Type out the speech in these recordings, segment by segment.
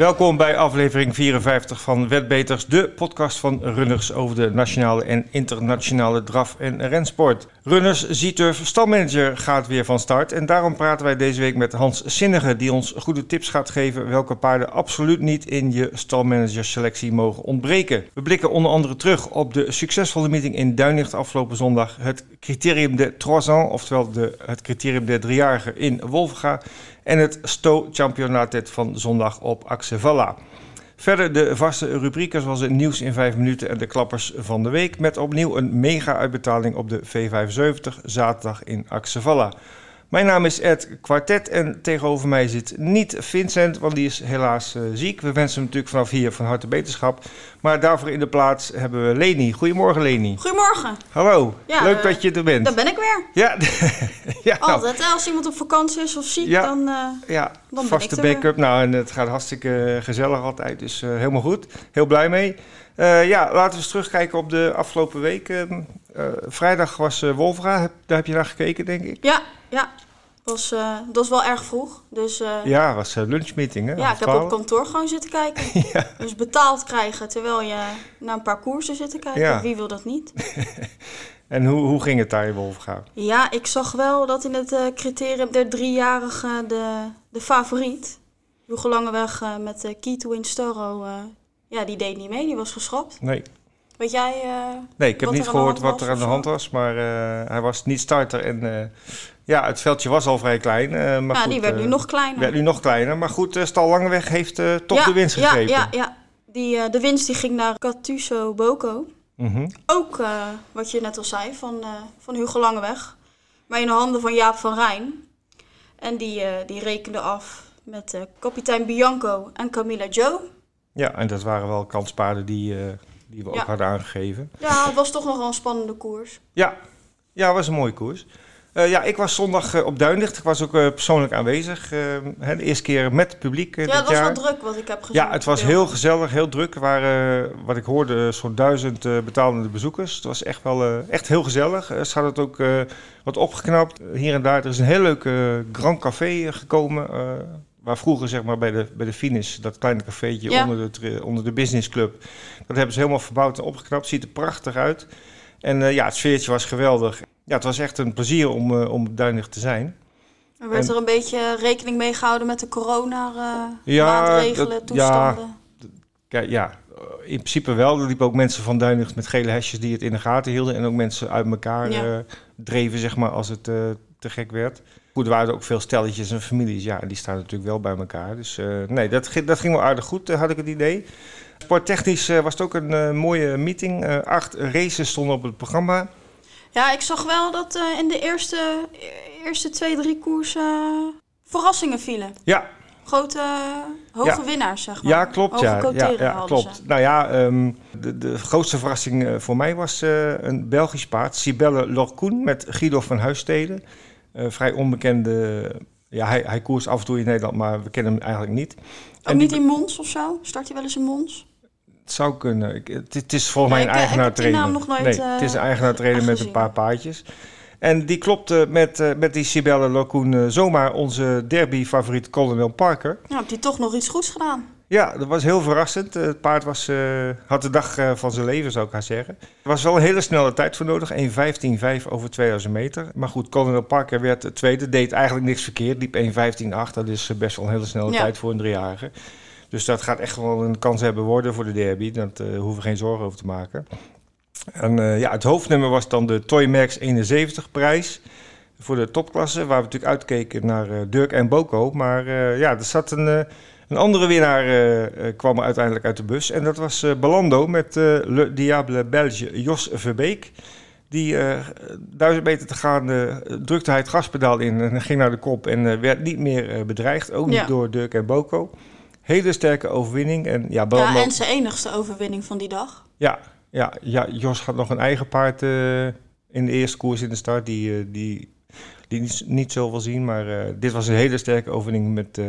Welkom bij aflevering 54 van Wetbeters, de podcast van runners over de nationale en internationale draf- en rensport. Runners Z-Turf stalmanager gaat weer van start en daarom praten wij deze week met Hans Zinnige die ons goede tips gaat geven welke paarden absoluut niet in je stalmanager selectie mogen ontbreken. We blikken onder andere terug op de succesvolle meeting in Duinicht afgelopen zondag, het criterium de trois ans, oftewel de, het criterium de driejarige in Wolvenga en het Sto-championaat van zondag op Axevalla. Verder de vaste rubrieken zoals het nieuws in 5 minuten en de klappers van de week... met opnieuw een mega-uitbetaling op de V75 zaterdag in Axevalla. Mijn naam is Ed Quartet en tegenover mij zit niet Vincent, want die is helaas uh, ziek. We wensen hem natuurlijk vanaf hier van harte beterschap. Maar daarvoor in de plaats hebben we Leni. Goedemorgen Leni. Goedemorgen. Hallo, Ja, leuk eh, dat je er bent. Dan ben ik weer. Ja, ja, nou, Altijd. hè, Als iemand op vakantie is of ziek, Ja. dan... eh, ja ben vaste backup. Nou, en het gaat hartstikke gezellig altijd, dus helemaal goed. Heel blij mee. Eh, ja, laten we eens terugkijken op de afgelopen week. Ehm, eh, vrijdag was Wolfra, Heb- daar heb je naar gekeken, denk ik. ja, ja. Was, dat was wel erg vroeg. Dus ja, Ja, was eh, lunchmeeting, hè? ik half heb op kantoor gewoon zitten kijken. Dus betaald krijgen terwijl je naar een paar koersen zit te kijken. Ja. Wie wil dat niet? En hoe, hoe ging het daar in Wolfga? Ja, ik zag wel dat in het criterium der driejarige de, de favoriet, Hugo Langeweg eh, met de Key to Win Storo, eh, ja, die deed niet mee. Die was geschrapt. Nee. Weet jij... eh, Nee, ik heb niet gehoord wat er aan de hand was, maar eh, hij was niet starter. En eh, ja, het veldje was al vrij klein. maar ja, goed, die werd nu nog kleiner. werd nu nog kleiner. Maar goed, Stal Langeweg heeft toch ja, de winst ja, gegrepen. Ja, ja. Die, de winst die ging naar Catuso Boko. Mhm. Ook wat je net al zei, van, van Hugo Langeweg. Maar in de handen van Jaap van Rijn. En die, die rekende af met kapitein Bianco en Camilla Joe. Ja, en dat waren wel kanspaarden die, eh, die we ook hadden aangegeven. Ja, het was toch nog wel een spannende koers. Ja, ja het was een mooie koers. Eh, ja, ik was zondag eh, op Duinlicht. Ik was ook persoonlijk aanwezig. hè, de eerste keer met het publiek ja, het was jaar. wel druk wat ik heb gezien. Ja, het was heel gezellig, heel druk. Er waren, wat ik hoorde, zo'n duizend betalende bezoekers. Het was echt wel echt heel gezellig. Ze hadden het ook wat opgeknapt. Hier en daar. Er is een heel leuk Grand Café gekomen. Eh, waar vroeger zeg maar, bij, de, bij de finish, dat kleine cafeetje Ja. onder, de, onder de business club. Dat hebben ze helemaal verbouwd en opgeknapt. Ziet er prachtig uit. En eh, ja, het sfeertje was geweldig. Ja, het was echt een plezier om, eh, om Duinig te zijn. Er werd En- er een beetje rekening mee gehouden met de corona-maatregelen, Ja, maatregelen, dat- toestanden. Ja, ja, in principe wel. Er liepen ook mensen van Duinlicht met gele hesjes die het in de gaten hielden. En ook mensen uit elkaar Ja. eh, dreven, zeg maar, als het eh, te gek werd. Goed, er waren ook veel stelletjes en families. Ja, die staan natuurlijk wel bij elkaar. Dus eh, nee, dat, ging- dat ging wel aardig goed, eh, had ik het idee. Sporttechnisch eh, was het ook een mooie meeting. Acht races stonden op het programma. Ja, ik zag wel dat in de eerste, eerste twee, drie koersen verrassingen vielen. Ja, Grote, hoge Ja. winnaars, zeg maar. Ja, klopt. Hoge Ja, ja, ja, klopt. ze. Nou ja, ehm, de, de grootste verrassing voor mij was een Belgisch paard, Sibelle Lorcoen met Guido van Huissteden. Eh, vrij onbekende. Ja, hij, hij koerst af en toe in Nederland, maar we kennen hem eigenlijk niet. Ook En niet die- in Mons of zo? Start hij wel eens in Mons? Het zou kunnen. Ik, het, het is volgens mij een die eigenaar trainer. nog nooit, nee, eh, het is een eigenaar trainer met een paar paardjes. En die klopte met, eh, met die Sibelle Lorcoen eh, zomaar onze derby-favoriet Colonel Parker. Ja, heeft hij toch nog iets goeds gedaan? Ja, dat was heel verrassend. Eh, Het paard was, eh, had de dag eh, van zijn leven, zou ik haar zeggen. Er was wel een hele snelle tijd voor nodig. 1.15.5 over 2000 meter. Maar goed, Colonel Parker werd de tweede. Deed eigenlijk niks verkeerd. Liep 1.15.8. Dat is best wel een hele snelle Ja. tijd voor een driejarige. Dus dat gaat echt wel een kans hebben worden voor de derby. Daar hoeven we geen zorgen over te maken. En ja, het hoofdnummer was dan de Toy Max 71 prijs. Voor de topklasse, waar we natuurlijk uitkeken naar Dirk en Boko. Maar ja, er zat een... een andere winnaar eh, eh, kwam er uiteindelijk uit de bus. En dat was eh Balando met Le Diable Belge Jos Verbeek. Die duizend meter te gaan drukte hij het gaspedaal in en ging naar de kop. En werd niet meer bedreigd. Ook niet Ja. door Dirk en Boko. Hele sterke overwinning. En ja, Balando, Ja, en zijn enigste overwinning van die dag. ja, ja, ja, Jos had nog een eigen paard in de eerste koers in de start. Die, eh, die, die niet, niet zoveel zien. Maar dit was een hele sterke overwinning met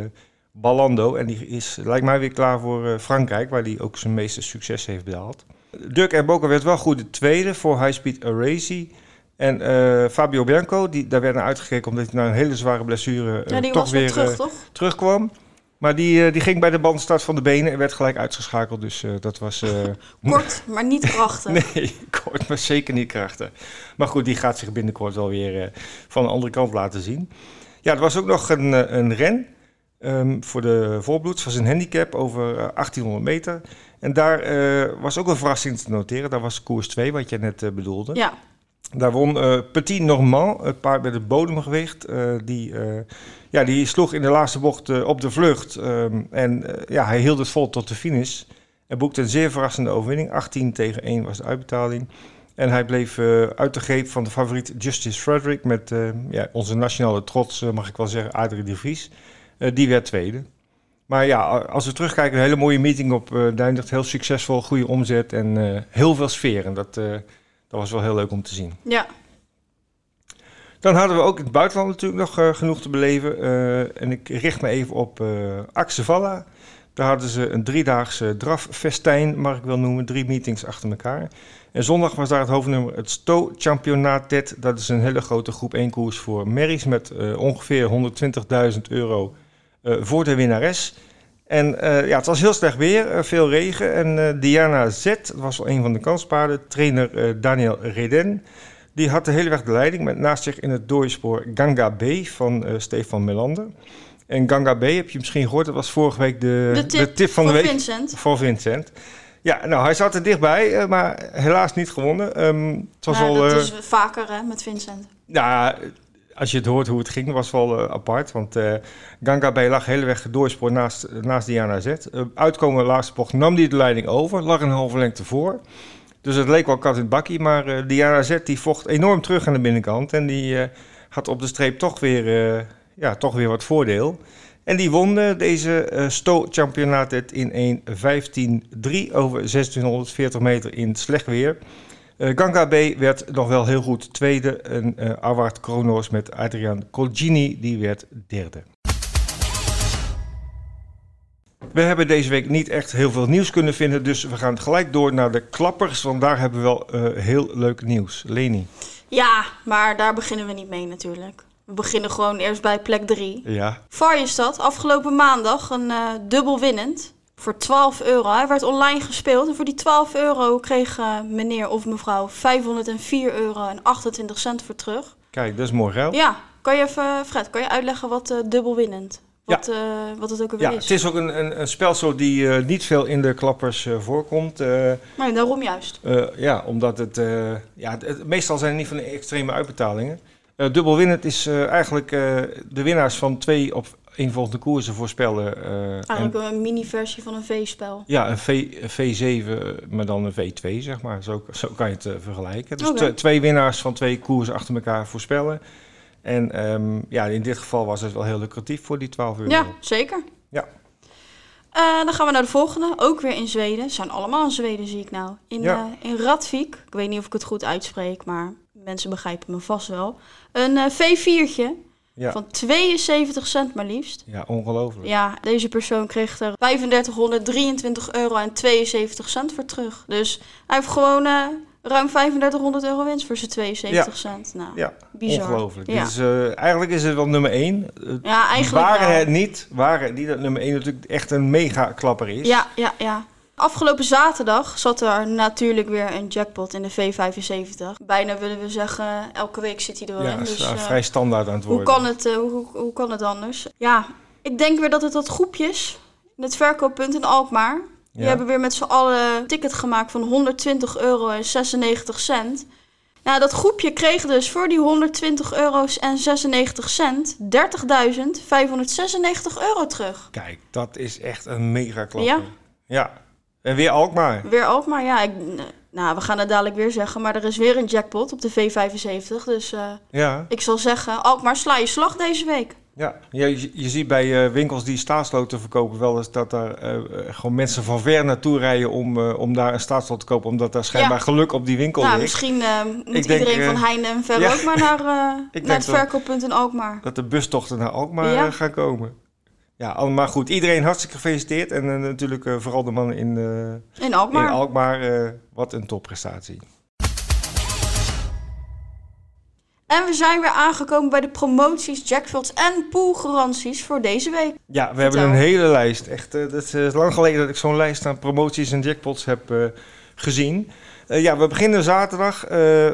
Ballando. En die is, lijkt mij weer klaar voor eh, Frankrijk, waar hij ook zijn meeste succes heeft behaald. Dirk en Boca werd wel goed de tweede voor High Speed Arazi. En eh, Fabio Bianco, die, daar werd naar uitgekeken omdat hij na een hele zware blessure eh, Ja, die toch was weer weer terug, toch? terugkwam. Maar die, die ging bij de bandstart van de benen en werd gelijk uitgeschakeld. Dus dat was... kort, maar niet krachtig. nee, kort, maar zeker niet krachtig. Maar goed, die gaat zich binnenkort wel weer van de andere kant laten zien. Ja, er was ook nog een, een ren um, voor de volbloeds. was een handicap over 1800 meter. En daar was ook een verrassing te noteren. Daar was koers 2, wat je net bedoelde. Ja. Daar won uh, Petit Normand, het paard met het bodemgewicht. Die, ja, die sloeg in de laatste bocht op de vlucht. Um, en ja, hij hield het vol tot de finish. En boekte een zeer verrassende overwinning. 18 tegen 1 was de uitbetaling. En hij bleef uit de greep van de favoriet Justice Frederick... met ja, onze nationale trots, mag ik wel zeggen, Adrie de Vries. Die werd tweede. Maar ja, als we terugkijken, een hele mooie meeting op uh, Duindert. Heel succesvol, goede omzet en heel veel sfeer. En dat dat was wel heel leuk om te zien. Ja. Dan hadden we ook in het buitenland natuurlijk nog uh, genoeg te beleven. En ik richt me even op uh, Axevalla. Daar hadden ze een driedaagse draffestijn, mag ik wel noemen. Drie meetings achter elkaar. En zondag was daar het hoofdnummer het Sto Championatet. Dat is een hele grote groep 1 koers voor merries met ongeveer 120.000 euro voor de winnares. En uh, ja, het was heel slecht weer, uh, veel regen. En uh, Diana Z, dat was wel een van de kanspaarden, trainer Daniel Reden, die had de hele weg de leiding met naast zich in het doorspoor Ganga B van Stefan Melander. En Ganga B, heb je misschien gehoord, dat was vorige week de, de, tip, de tip, van de week. Vincent. Voor Vincent. Ja, nou, hij zat er dichtbij, maar helaas niet gewonnen. Um, het was al, dat is vaker hè, met Vincent. Ja, als je het hoort hoe het ging, was wel uh, apart. Want uh, Ganga B lag hele weg doorspoor naast, naast Diana Z. Uh, uitkomen laatste bocht nam hij de leiding over, lag een halve lengte voor. Dus het leek wel kat in het bakkie, maar Diana Z die vocht enorm terug aan de binnenkant. En die had op de streep toch weer, ja, toch weer wat voordeel. En die won deze Sto Championaat in 1.15.3 over 1640 meter in slecht weer. Uh, Ganga B werd nog wel heel goed tweede. En uh, Award Kronos met Adrian Colgini, die werd derde. We hebben deze week niet echt heel veel nieuws kunnen vinden, dus we gaan gelijk door naar de klappers, want daar hebben we wel uh, heel leuk nieuws. Leni. Ja, maar daar beginnen we niet mee natuurlijk. We beginnen gewoon eerst bij plek 3. Ja. Varjestad, afgelopen maandag een uh, dubbel winnend voor 12 euro. Hij werd online gespeeld en voor die 12 euro kreeg uh, meneer of mevrouw 504 euro en 28 cent voor terug. Kijk, dat is mooi geld. Ja, kan je even, Fred, kan je uitleggen wat uh, dubbel winnend? Wat, ja. Uh, wat het ook alweer ja, is. Het is ook een, een, een spelsoort die niet veel in de klappers voorkomt. nee, daarom juist. ja, omdat het, ja, het, het, Meestal zijn het niet van de extreme uitbetalingen. dubbel winnend is eigenlijk de winnaars van twee op volgende koersen voorspellen. Uh, Eigenlijk en, een mini-versie van een V-spel. Ja, een, v, V7, maar dan een V2, zeg maar. Zo, zo kan je het uh, vergelijken. Dus okay. twee winnaars van twee koersen achter elkaar voorspellen. En um, ja, in dit geval was het wel heel lucratief voor die 12 euro. Ja, zeker. Ja. Uh, dan gaan we naar de volgende, ook weer in Zweden. Ze zijn allemaal in Zweden, zie ik nou. In, ja. in Radvik, ik weet niet of ik het goed uitspreek, maar mensen begrijpen me vast wel. Een V4'tje. Ja. Van 72 cent maar liefst. Ja, ongelooflijk. Ja, deze persoon kreeg er 3523 euro en 72 cent voor terug. Dus hij heeft gewoon uh, ruim 3500 euro winst voor zijn 72 ja. cent. Nou, ja, bizar. ongelooflijk. Ja. Dus uh, eigenlijk is het wel nummer 1. Ja, eigenlijk Waren wel. het niet, waren het niet dat nummer 1 natuurlijk echt een mega klapper is. Ja, ja, ja. Afgelopen zaterdag zat er natuurlijk weer een jackpot in de V75. Bijna willen we zeggen, elke week zit hij erin. Ja, dus, uh, vrij standaard aan het worden. Hoe kan het, uh, hoe, hoe kan het anders? Ja, ik denk weer dat het dat groepjes, in het verkooppunt in Alkmaar... Die ja. hebben weer met z'n allen een ticket gemaakt van 120 euro en 96 cent. Nou, dat groepje kreeg dus voor die 120 euro's en 96 cent 30.596 euro terug. Kijk, dat is echt een mega klapper. Ja. Ja, en weer Alkmaar. Weer Alkmaar, ja. Ik, nou, we gaan het dadelijk weer zeggen, maar er is weer een jackpot op de V75. Dus uh, ja. ik zal zeggen, Alkmaar, sla je slag deze week. Ja, je, je ziet bij uh, winkels die staatsloten verkopen wel eens dat daar uh, gewoon mensen van ver naartoe rijden om, uh, om daar een staatslot te kopen, omdat daar schijnbaar ja. geluk op die winkel nou, ligt. Misschien moet ik iedereen denk, van Heine en ver ja. ook maar naar, naar het verkooppunt in Alkmaar. Dat de bustochten naar Alkmaar ja. gaan komen. Ja, allemaal goed. Iedereen hartstikke gefeliciteerd. En uh, natuurlijk uh, vooral de mannen in, uh, in Alkmaar. In Alkmaar wat een topprestatie. En we zijn weer aangekomen bij de promoties, jackpots en poolgaranties voor deze week. Ja, we hebben een hele lijst. Echt, dat is lang geleden dat ik zo'n lijst aan promoties en jackpots heb gezien. Ja, we beginnen zaterdag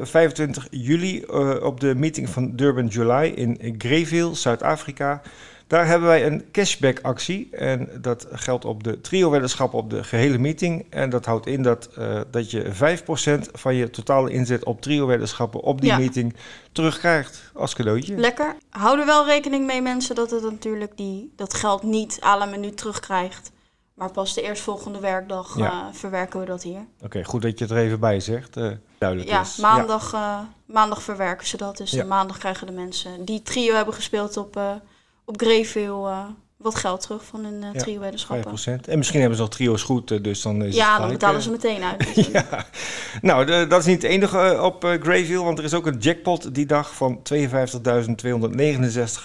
25 juli op de meeting van Durban July in Greyville, Zuid-Afrika. Daar hebben wij een cashback-actie. En dat geldt op de trio-weddenschappen op de gehele meeting. En dat houdt in dat, uh, dat je 5% van je totale inzet op trio-weddenschappen op die meeting terugkrijgt als cadeautje. Lekker. Hou er wel rekening mee, mensen, dat het natuurlijk die, dat geld niet à la minuut terugkrijgt. Maar pas de eerstvolgende werkdag uh, verwerken we dat hier. Oké, goed dat je het er even bij zegt. Uh, duidelijk ja, is. Maandag, ja, maandag verwerken ze dat. Dus maandag krijgen de mensen die trio hebben gespeeld op op Greyville uh, wat geld terug van hun uh, trio-weddenschappen. Ja, en misschien hebben ze al trio's goed, uh, dus dan is Ja, het dan betalen ze meteen uit. Dus ja. Nou, de, dat is niet het enige op Greyville, want er is ook een jackpot die dag van 52.269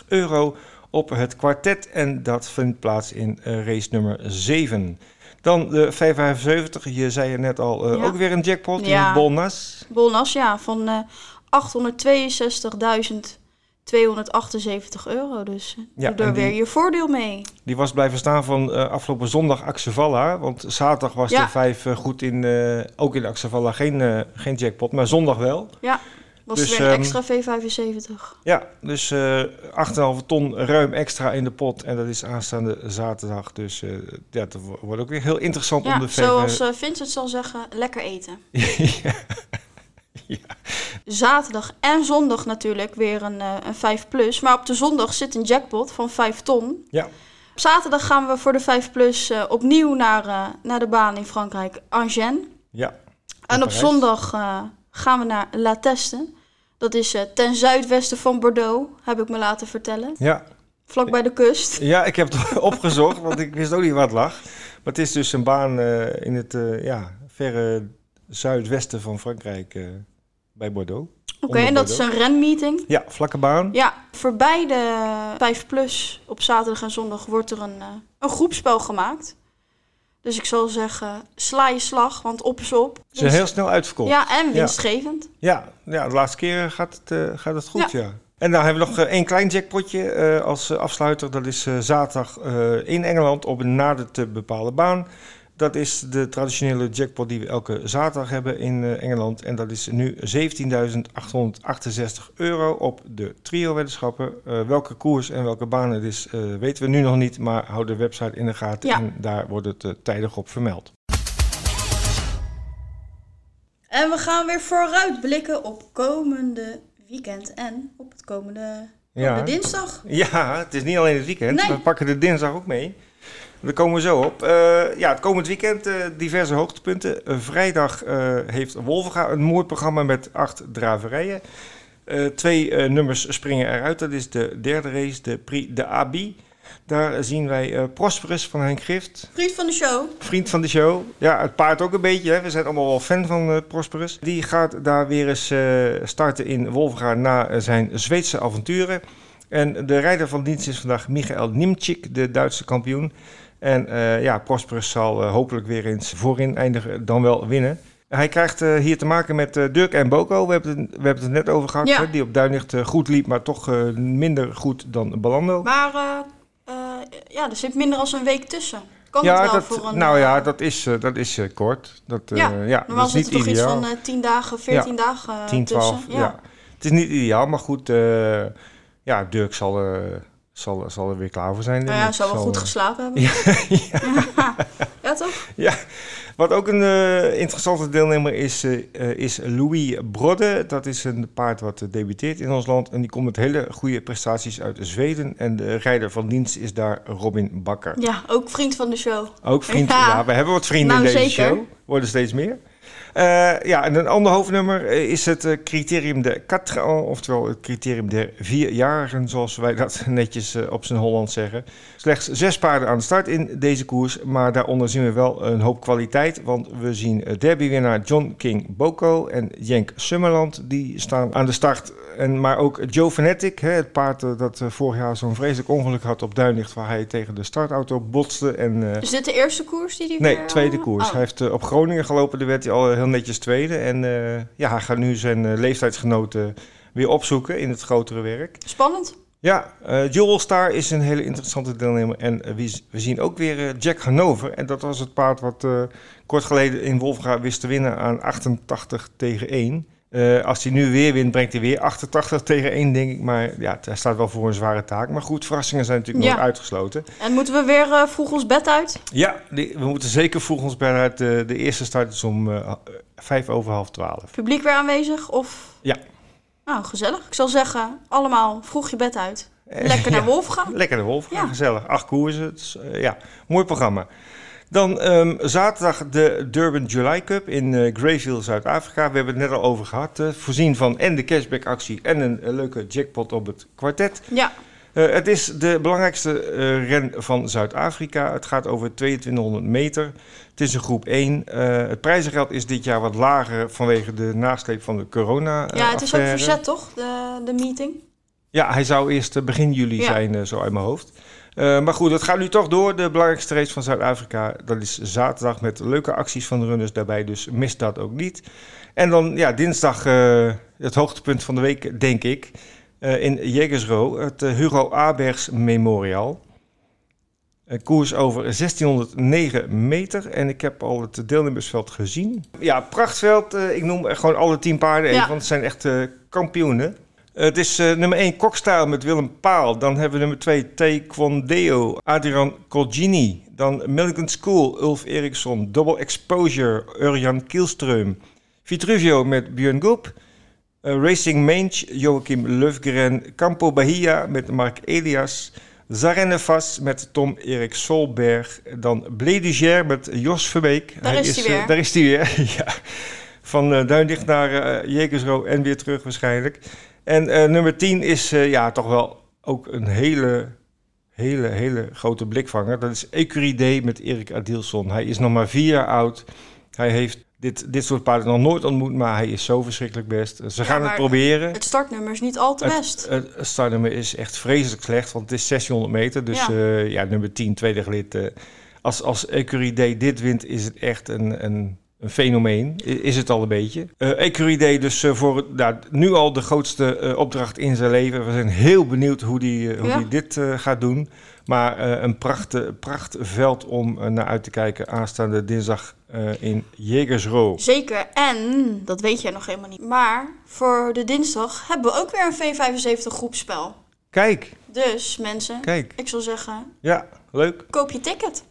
euro op het kwartet. En dat vindt plaats in race nummer 7. Dan de 575, je zei je net al, ja. ook weer een jackpot ja. in Bolnas. Bolnas, ja, van 862.000 278 euro. Dus ja, doe er weer je voordeel mee. Die was blijven staan van uh, afgelopen zondag Axevalla. Want zaterdag was ja. de 5 uh, goed in, uh, ook in Axevalla geen, geen jackpot, maar zondag wel. Ja, was dus, weer een extra V75. Ja, dus 8,5 ton ruim extra in de pot. En dat is aanstaande zaterdag. Dus ja, dat wordt ook weer heel interessant ja, om de Zoals Vincent zal zeggen, lekker eten. ja. Ja. Zaterdag en zondag natuurlijk weer een, uh, een 5 plus. Maar op de zondag zit een jackpot van 5 ton. Ja. Op zaterdag gaan we voor de 5 plus uh, opnieuw naar, uh, naar de baan in Frankrijk, Angers. Ja. En op zondag gaan we naar La Teste. Dat is ten zuidwesten van Bordeaux, heb ik me laten vertellen. Ja. Vlak bij de kust. Ja, ik heb het opgezocht, want ik wist ook niet wat lag. Maar het is dus een baan in het ja, verre zuidwesten van Frankrijk bij Bordeaux. Oké, okay, en dat is een renmeeting? Ja, vlakke baan. Ja, voor beide 5 plus op zaterdag en zondag wordt er een, uh, een groepspel gemaakt. Dus ik zal zeggen, sla je slag, want op is op. Ze zijn dus, heel snel uitverkocht. Ja, en winstgevend. Ja, ja, ja de laatste keer gaat het, uh, gaat het goed, ja. ja. En dan hebben we nog één klein jackpotje uh, als afsluiter. Dat is zaterdag in Engeland op een nader te bepaalde baan. Dat is de traditionele jackpot die we elke zaterdag hebben in uh, Engeland. En dat is nu 17.868 euro op de trio-weddenschappen. Uh, welke koers en welke baan het is, uh, weten we nu nog niet. Maar hou de website in de gaten ja. en daar wordt het tijdig op vermeld. En we gaan weer vooruit blikken op komende weekend en op het komende, komende ja. dinsdag. Ja, het is niet alleen het weekend. Nee. We pakken de dinsdag ook mee. Daar komen we zo op. Uh, ja, het komend weekend uh, diverse hoogtepunten. Uh, vrijdag heeft Wolvenga een mooi programma met acht draverijen. twee nummers springen eruit. Dat is de derde race, de Prix de Abi. Daar zien wij Prosperus van Henk Gift. Vriend van de show. Vriend van de show. Ja, het paard ook een beetje. Hè. We zijn allemaal wel fan van Prosperus. Die gaat daar weer eens starten in Wolvenga na zijn Zweedse avonturen. En de rijder van dienst is vandaag Michael Nimczyk, de Duitse kampioen. En uh, ja, Prosperus zal uh, hopelijk weer eens voorin eindigen, dan wel winnen. Hij krijgt uh, hier te maken met Dirk en Boko. We hebben, het, we hebben het net over gehad. Ja. Hè, die op Duinlicht goed liep, maar toch minder goed dan Balando. Maar ja, er zit minder dan een week tussen. Kan ja, het wel dat, voor een, nou ja, dat is, dat is kort. Dat, ja, ja normaal dat is niet het toch iets van 10 dagen, 14 ja, dagen 10, 12, tussen. Ja. Het is niet ideaal, maar goed. ja, Dirk zal zal, zal er weer klaar voor zijn. Nou ja, zal wel goed geslapen hebben. Ja, ja. ja. toch? Ja. Wat ook een uh, interessante deelnemer is, uh, is Louis Brodde. Dat is een paard wat debuteert in ons land. En die komt met hele goede prestaties uit Zweden. En de rijder van dienst is daar Robin Bakker. Ja, ook vriend van de show. Ook vriend. Ja, ja we hebben wat vrienden nou, in deze zeker. show. Worden steeds meer. Uh, ja, en een ander hoofdnummer is het uh, criterium de quatre ans, oftewel het criterium der vierjarigen, zoals wij dat netjes op zijn Holland zeggen. Slechts zes paarden aan de start in deze koers, maar daaronder zien we wel een hoop kwaliteit, want we zien derbywinnaar John King Boko en Jenk Summerland, die staan aan de start. En, maar ook Joe Fanatic, hè, het paard dat vorig jaar zo'n vreselijk ongeluk had op Duinlicht, waar hij tegen de startauto botste. En, is dit de eerste koers die hij Nee, weer, tweede koers. Oh. Hij heeft op Groningen gelopen, daar werd hij al heel netjes tweede. En ja, hij gaat nu zijn leeftijdsgenoten weer opzoeken in het grotere werk. Spannend. Ja, uh, Jewel Star is een hele interessante deelnemer. En we, we, zien ook weer Jack Hanover. En dat was het paard wat kort geleden in Wolfga wist te winnen aan 88 tegen 1. Uh, als hij nu weer wint, brengt hij weer 88 tegen 1, denk ik. Maar ja, hij staat wel voor een zware taak. Maar goed, verrassingen zijn natuurlijk ja. nooit uitgesloten. En moeten we weer uh, vroeg ons bed uit? Ja, die, we moeten zeker vroeg ons bed uit. De, de eerste start is om uh, vijf over half twaalf. Publiek weer aanwezig? Of? Ja. Nou, gezellig. Ik zal zeggen, allemaal vroeg je bed uit. Lekker naar Wolf gaan. Lekker naar Wolf gaan, ja. gezellig. Acht koersen. Dus, ja, mooi programma. Dan um, zaterdag de Durban July Cup in uh, Greyville, Zuid-Afrika. We hebben het net al over gehad. Uh, voorzien van en de cashback actie en een uh, leuke jackpot op het kwartet. Ja. het is de belangrijkste ren van Zuid-Afrika. Het gaat over 2200 meter. Het is een groep 1. het prijzengeld is dit jaar wat lager vanwege de nasleep van de corona Ja, het is ook verzet toch, de, de meeting? Ja, hij zou eerst begin juli ja. zijn, zo uit mijn hoofd. Uh, maar goed, het gaat nu toch door. De belangrijkste race van Zuid-Afrika. Dat is zaterdag met leuke acties van de runners daarbij. Dus mis dat ook niet. En dan ja, dinsdag uh, het hoogtepunt van de week, denk ik. Uh, in Jägersro, het Hugo Abergs Memorial. Een koers over 1609 meter. En ik heb al het deelnemersveld gezien. Ja, prachtveld. ik noem gewoon alle tien paarden even, ja. want het zijn echt kampioenen. Het is uh, nummer 1 Kokstijl met Willem Paal. Dan hebben we nummer 2 Taekwondo, Adrian Colgini. Dan Milligan School, Ulf Eriksson. Double Exposure, Urjan Kielström. Vitruvio met Björn Goep. Uh, Racing Mange, Joachim Löfgren. Campo Bahia met Mark Elias. Zarenefas met Tom Erik Solberg. Dan Blediger met Jos Verbeek. Daar hij is hij weer. Uh, daar is hij weer, ja. Van Duindicht naar Jekersro en weer terug waarschijnlijk. En uh, nummer 10 is uh, ja, toch wel ook een hele, hele, hele grote blikvanger. Dat is Ecurie D met Erik Adilson. Hij is nog maar vier jaar oud. Hij heeft dit, dit soort paarden nog nooit ontmoet, maar hij is zo verschrikkelijk best. Ze ja, gaan het proberen. Het startnummer is niet al te best. Het, het, startnummer is echt vreselijk slecht, want het is 600 meter. Dus ja, uh, ja nummer 10, tweede gelid. als, als Ecurie D dit wint, is het echt een, een een fenomeen, is het al een beetje. Uh, Ecuride dus uh, voor nou, nu al de grootste uh, opdracht in zijn leven. We zijn heel benieuwd hoe die, hoe ja. die dit gaat doen. Maar een pracht, prachtveld om naar uit te kijken aanstaande dinsdag in Jägersro. Zeker, en dat weet jij nog helemaal niet. Maar voor de dinsdag hebben we ook weer een V75 groepspel. Kijk. Dus mensen, Kijk. ik zal zeggen... Ja, leuk. Koop je ticket.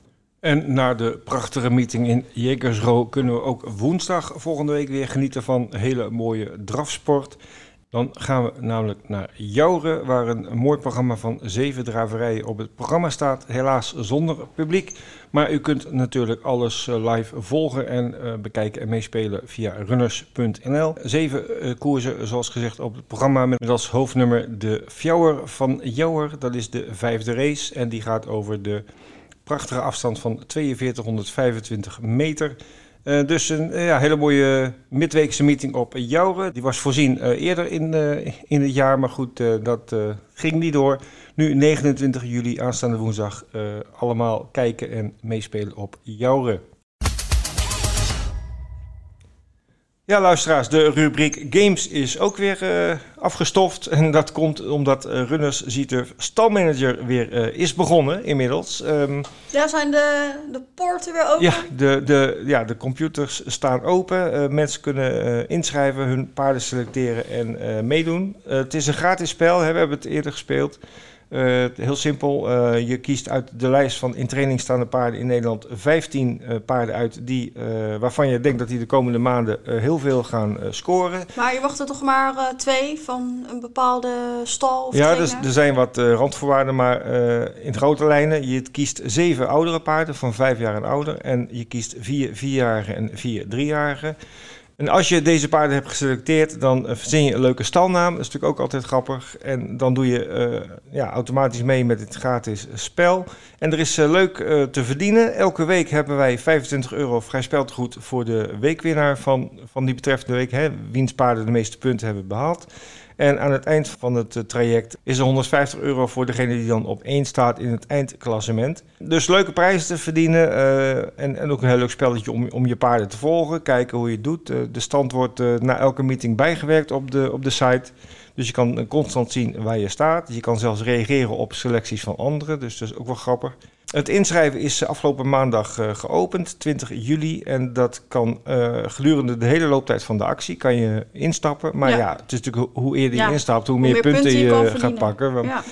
En na de prachtige meeting in Jägersro kunnen we ook woensdag volgende week weer genieten van hele mooie drafsport. Dan gaan we namelijk naar Jouren, waar een mooi programma van zeven draverijen op het programma staat. Helaas zonder publiek, maar u kunt natuurlijk alles eh, live volgen en uh, bekijken en meespelen via runners.nl. Zeven uh, koersen, zoals gezegd, op het programma met als hoofdnummer de Fjouwer van Jouwer. Dat is de vijfde race en die gaat over de prachtige afstand van 4225 meter. Uh, dus een uh, ja, hele mooie midweekse meeting op Jouren. Die was voorzien uh, eerder in, in het jaar, maar goed, dat ging niet door. Nu 29 juli, aanstaande woensdag, allemaal kijken en meespelen op Jouren. Ja, luisteraars, de rubriek Games is ook weer uh, afgestoft. En dat komt omdat uh, Runners Zieturf stalmanager weer uh, is begonnen inmiddels. Um, ja, zijn de, de poorten weer open? Ja, de, de, ja, de computers staan open. mensen kunnen inschrijven, hun paarden selecteren en meedoen. het is een gratis spel, hè, we hebben het eerder gespeeld. Uh, heel simpel, uh, je kiest uit de lijst van in training staande paarden in Nederland 15 uh, eh, paarden uit die, waarvan je denkt dat die de komende maanden heel veel gaan scoren. Maar je wacht er toch maar twee van een bepaalde stal? Of ja, dus, er zijn wat randvoorwaarden, maar in grote lijnen. Je kiest zeven oudere paarden van vijf jaar en ouder en je kiest vier vierjarigen en vier driejarigen. En als je deze paarden hebt geselecteerd, dan uh, verzin je een leuke stalnaam. Dat is natuurlijk ook altijd grappig. En dan doe je uh, ja, automatisch mee met het gratis spel. En er is uh, leuk te verdienen. Elke week hebben wij 25 euro vrij speltegoed voor de weekwinnaar van, van die betreffende week. Hè, wiens paarden de meeste punten hebben behaald. En aan het eind van het eh, traject is er 150 euro voor degene die dan op één staat in het eindklassement. Dus leuke prijzen te verdienen uh, en, en ook een heel leuk spelletje om, om je paarden te volgen. Kijken hoe je het doet. Uh, de stand wordt na elke meeting bijgewerkt op de, op de site. Dus je kan constant zien waar je staat. Je kan zelfs reageren op selecties van anderen. Dus dat is ook wel grappig. Het inschrijven is afgelopen maandag uh, geopend, 20 juli. En dat kan uh, gedurende de hele looptijd van de actie kan je instappen. Maar ja, ja het is natuurlijk hoe eerder je instapt, hoe, meer, punten, je, gaat pakken. Ja.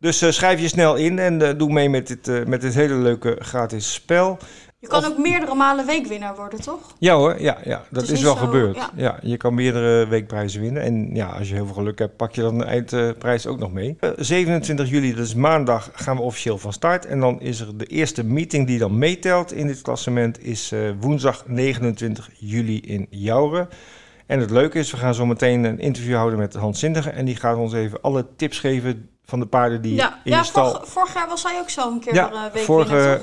Dus uh, schrijf je snel in en doe mee met dit, met dit hele leuke gratis spel. Je kan ook meerdere malen weekwinnaar worden, toch? Ja hoor, ja, ja dat is, wel gebeurd. Ja. je kan meerdere weekprijzen winnen. En ja, als je heel veel geluk hebt, pak je dan de eindprijs ook nog mee. 27 eh, juli, dus maandag, gaan we officieel van start. En dan is er de eerste meeting die dan meetelt in dit klassement... is uh, woensdag 29 juli in Jouren. En het leuke is, we gaan zo meteen een interview houden met Hans Zindigen. En die gaat ons even alle tips geven van de paarden die ja, in ja, de stal... Vorig, vorig jaar was hij ook zo een keer ja, uh, week vorige,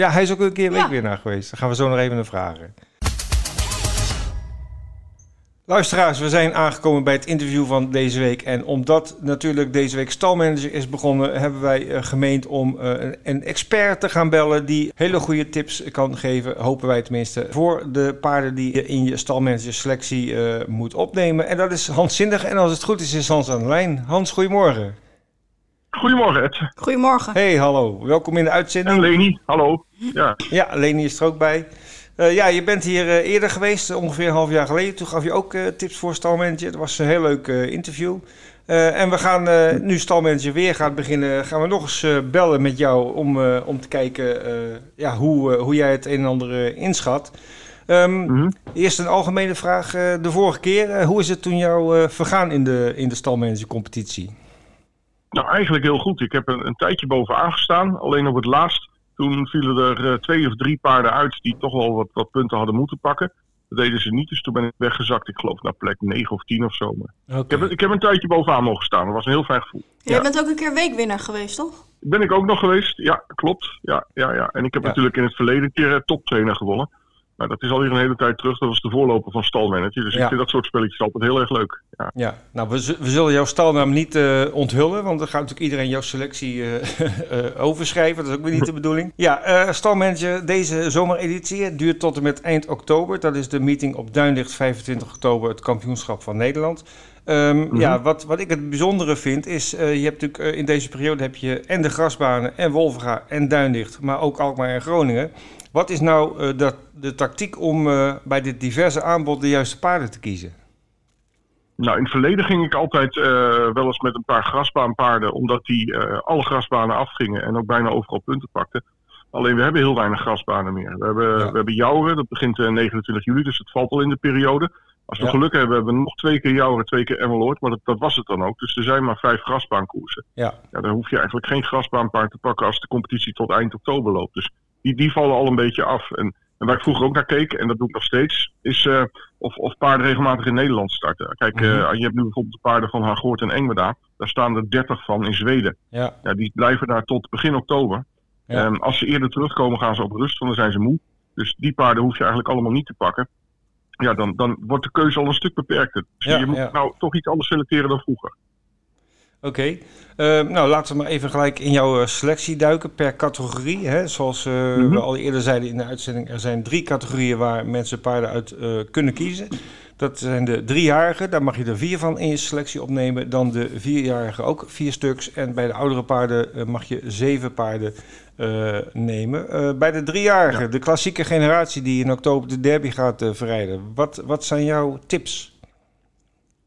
ja, hij is ook een keer weekwinnaar geweest. Dan gaan we zo nog even naar vragen. Luisteraars, we zijn aangekomen bij het interview van deze week. En omdat natuurlijk deze week stalmanager is begonnen, hebben wij uh, gemeend om uh, een expert te gaan bellen die hele goede tips kan geven, hopen wij tenminste, voor de paarden die je in je stalmanager selectie uh, moet opnemen. En dat is Hans Zindig. En als het goed is, is Hans aan de lijn. Hans, goedemorgen. Goedemorgen, Ed. Goedemorgen. Hey, hallo. Welkom in de uitzending. En Leni, hallo. Ja, ja Leni is er ook bij. Uh, ja, je bent hier uh, eerder geweest, ongeveer een half jaar geleden. Toen gaf je ook uh, tips voor stalmanager. Het was een heel leuk interview. en we gaan nu stalmanager weer gaat beginnen. Gaan we nog eens bellen met jou om, om te kijken ja, hoe, hoe jij het een en ander inschat. Um, mm -hmm. Eerst een algemene vraag. de vorige keer, hoe is het toen jou vergaan in de, in de stalmanager competitie? Nou, eigenlijk heel goed. Ik heb een, een tijdje bovenaan gestaan. Alleen op het laatst, toen vielen er uh, twee of drie paarden uit die toch wel wat, wat, punten hadden moeten pakken. Dat deden ze niet, dus toen ben ik weggezakt. Ik geloof naar plek 9 of 10 of zo. Maar okay. ik, heb, ik heb een tijdje bovenaan mogen staan. Dat was een heel fijn gevoel. Jij ja. bent ook een keer weekwinnaar geweest, toch? Ben ik ook nog geweest, ja, klopt. Ja, ja, ja. En ik heb ja. natuurlijk in het verleden een keer toptrainer gewonnen. Dat is alweer een hele tijd terug. Dat was de voorloper van Stalmanager. Dus ja. ik vind dat soort spelletjes altijd heel erg leuk. Ja, ja. nou, we, we zullen jouw stalnaam niet uh, onthullen. Want dan gaat natuurlijk iedereen jouw selectie uh, uh, overschrijven. Dat is ook weer niet de bedoeling. Ja, Stalmanager, deze zomereditie duurt tot en met eind oktober. Dat is de meeting op Duinlicht 25 oktober, het kampioenschap van Nederland. Um, mm -hmm. Ja, wat, wat ik het bijzondere vind is, je hebt natuurlijk in deze periode heb je en de grasbanen en Wolverga en Duinlicht, maar ook Alkmaar en Groningen. Wat is nou uh, de, de, tactiek om uh, bij dit diverse aanbod de juiste paarden te kiezen? Nou, in het verleden ging ik altijd uh, wel eens met een paar grasbaanpaarden, omdat die alle grasbanen afgingen en ook bijna overal punten pakten. Alleen we hebben heel weinig grasbanen meer. We hebben, ja. we hebben Jouren, dat begint 29 juli, dus het valt al in de periode. Als we ja. geluk hebben, hebben we nog twee keer Jouren, twee keer Emmeloord, maar dat, dat, was het dan ook. Dus er zijn maar vijf grasbaankoersen. Ja. ja. Dan hoef je eigenlijk geen grasbaanpaard te pakken als de competitie tot eind oktober loopt. Dus die, die vallen al een beetje af. En, en waar ik vroeger ook naar keek, en dat doe ik nog steeds, is uh, of, of paarden regelmatig in Nederland starten. Kijk, uh, je hebt nu bijvoorbeeld de paarden van Hagoort en Engweda. Daar staan er 30 van in Zweden. Ja. ja die blijven daar tot begin oktober. Ja. Um, als ze eerder terugkomen, gaan ze op rust, want dan zijn ze moe. Dus die paarden hoef je eigenlijk allemaal niet te pakken. Ja, dan, dan wordt de keuze al een stuk beperkter. Dus ja, je moet ja. nou toch iets anders selecteren dan vroeger. Oké, okay. uh, nou laten we maar even gelijk in jouw selectie duiken per categorie. Hè? Zoals uh, mm -hmm. we al eerder zeiden in de uitzending, er zijn drie categorieën waar mensen paarden uit uh, kunnen kiezen. Dat zijn de driejarigen, daar mag je er vier van in je selectie opnemen. Dan de vierjarigen ook vier stuks. En bij de oudere paarden mag je zeven paarden nemen. bij de driejarigen, ja. de klassieke generatie die in oktober de derby gaat verrijden. Wat, wat zijn jouw tips?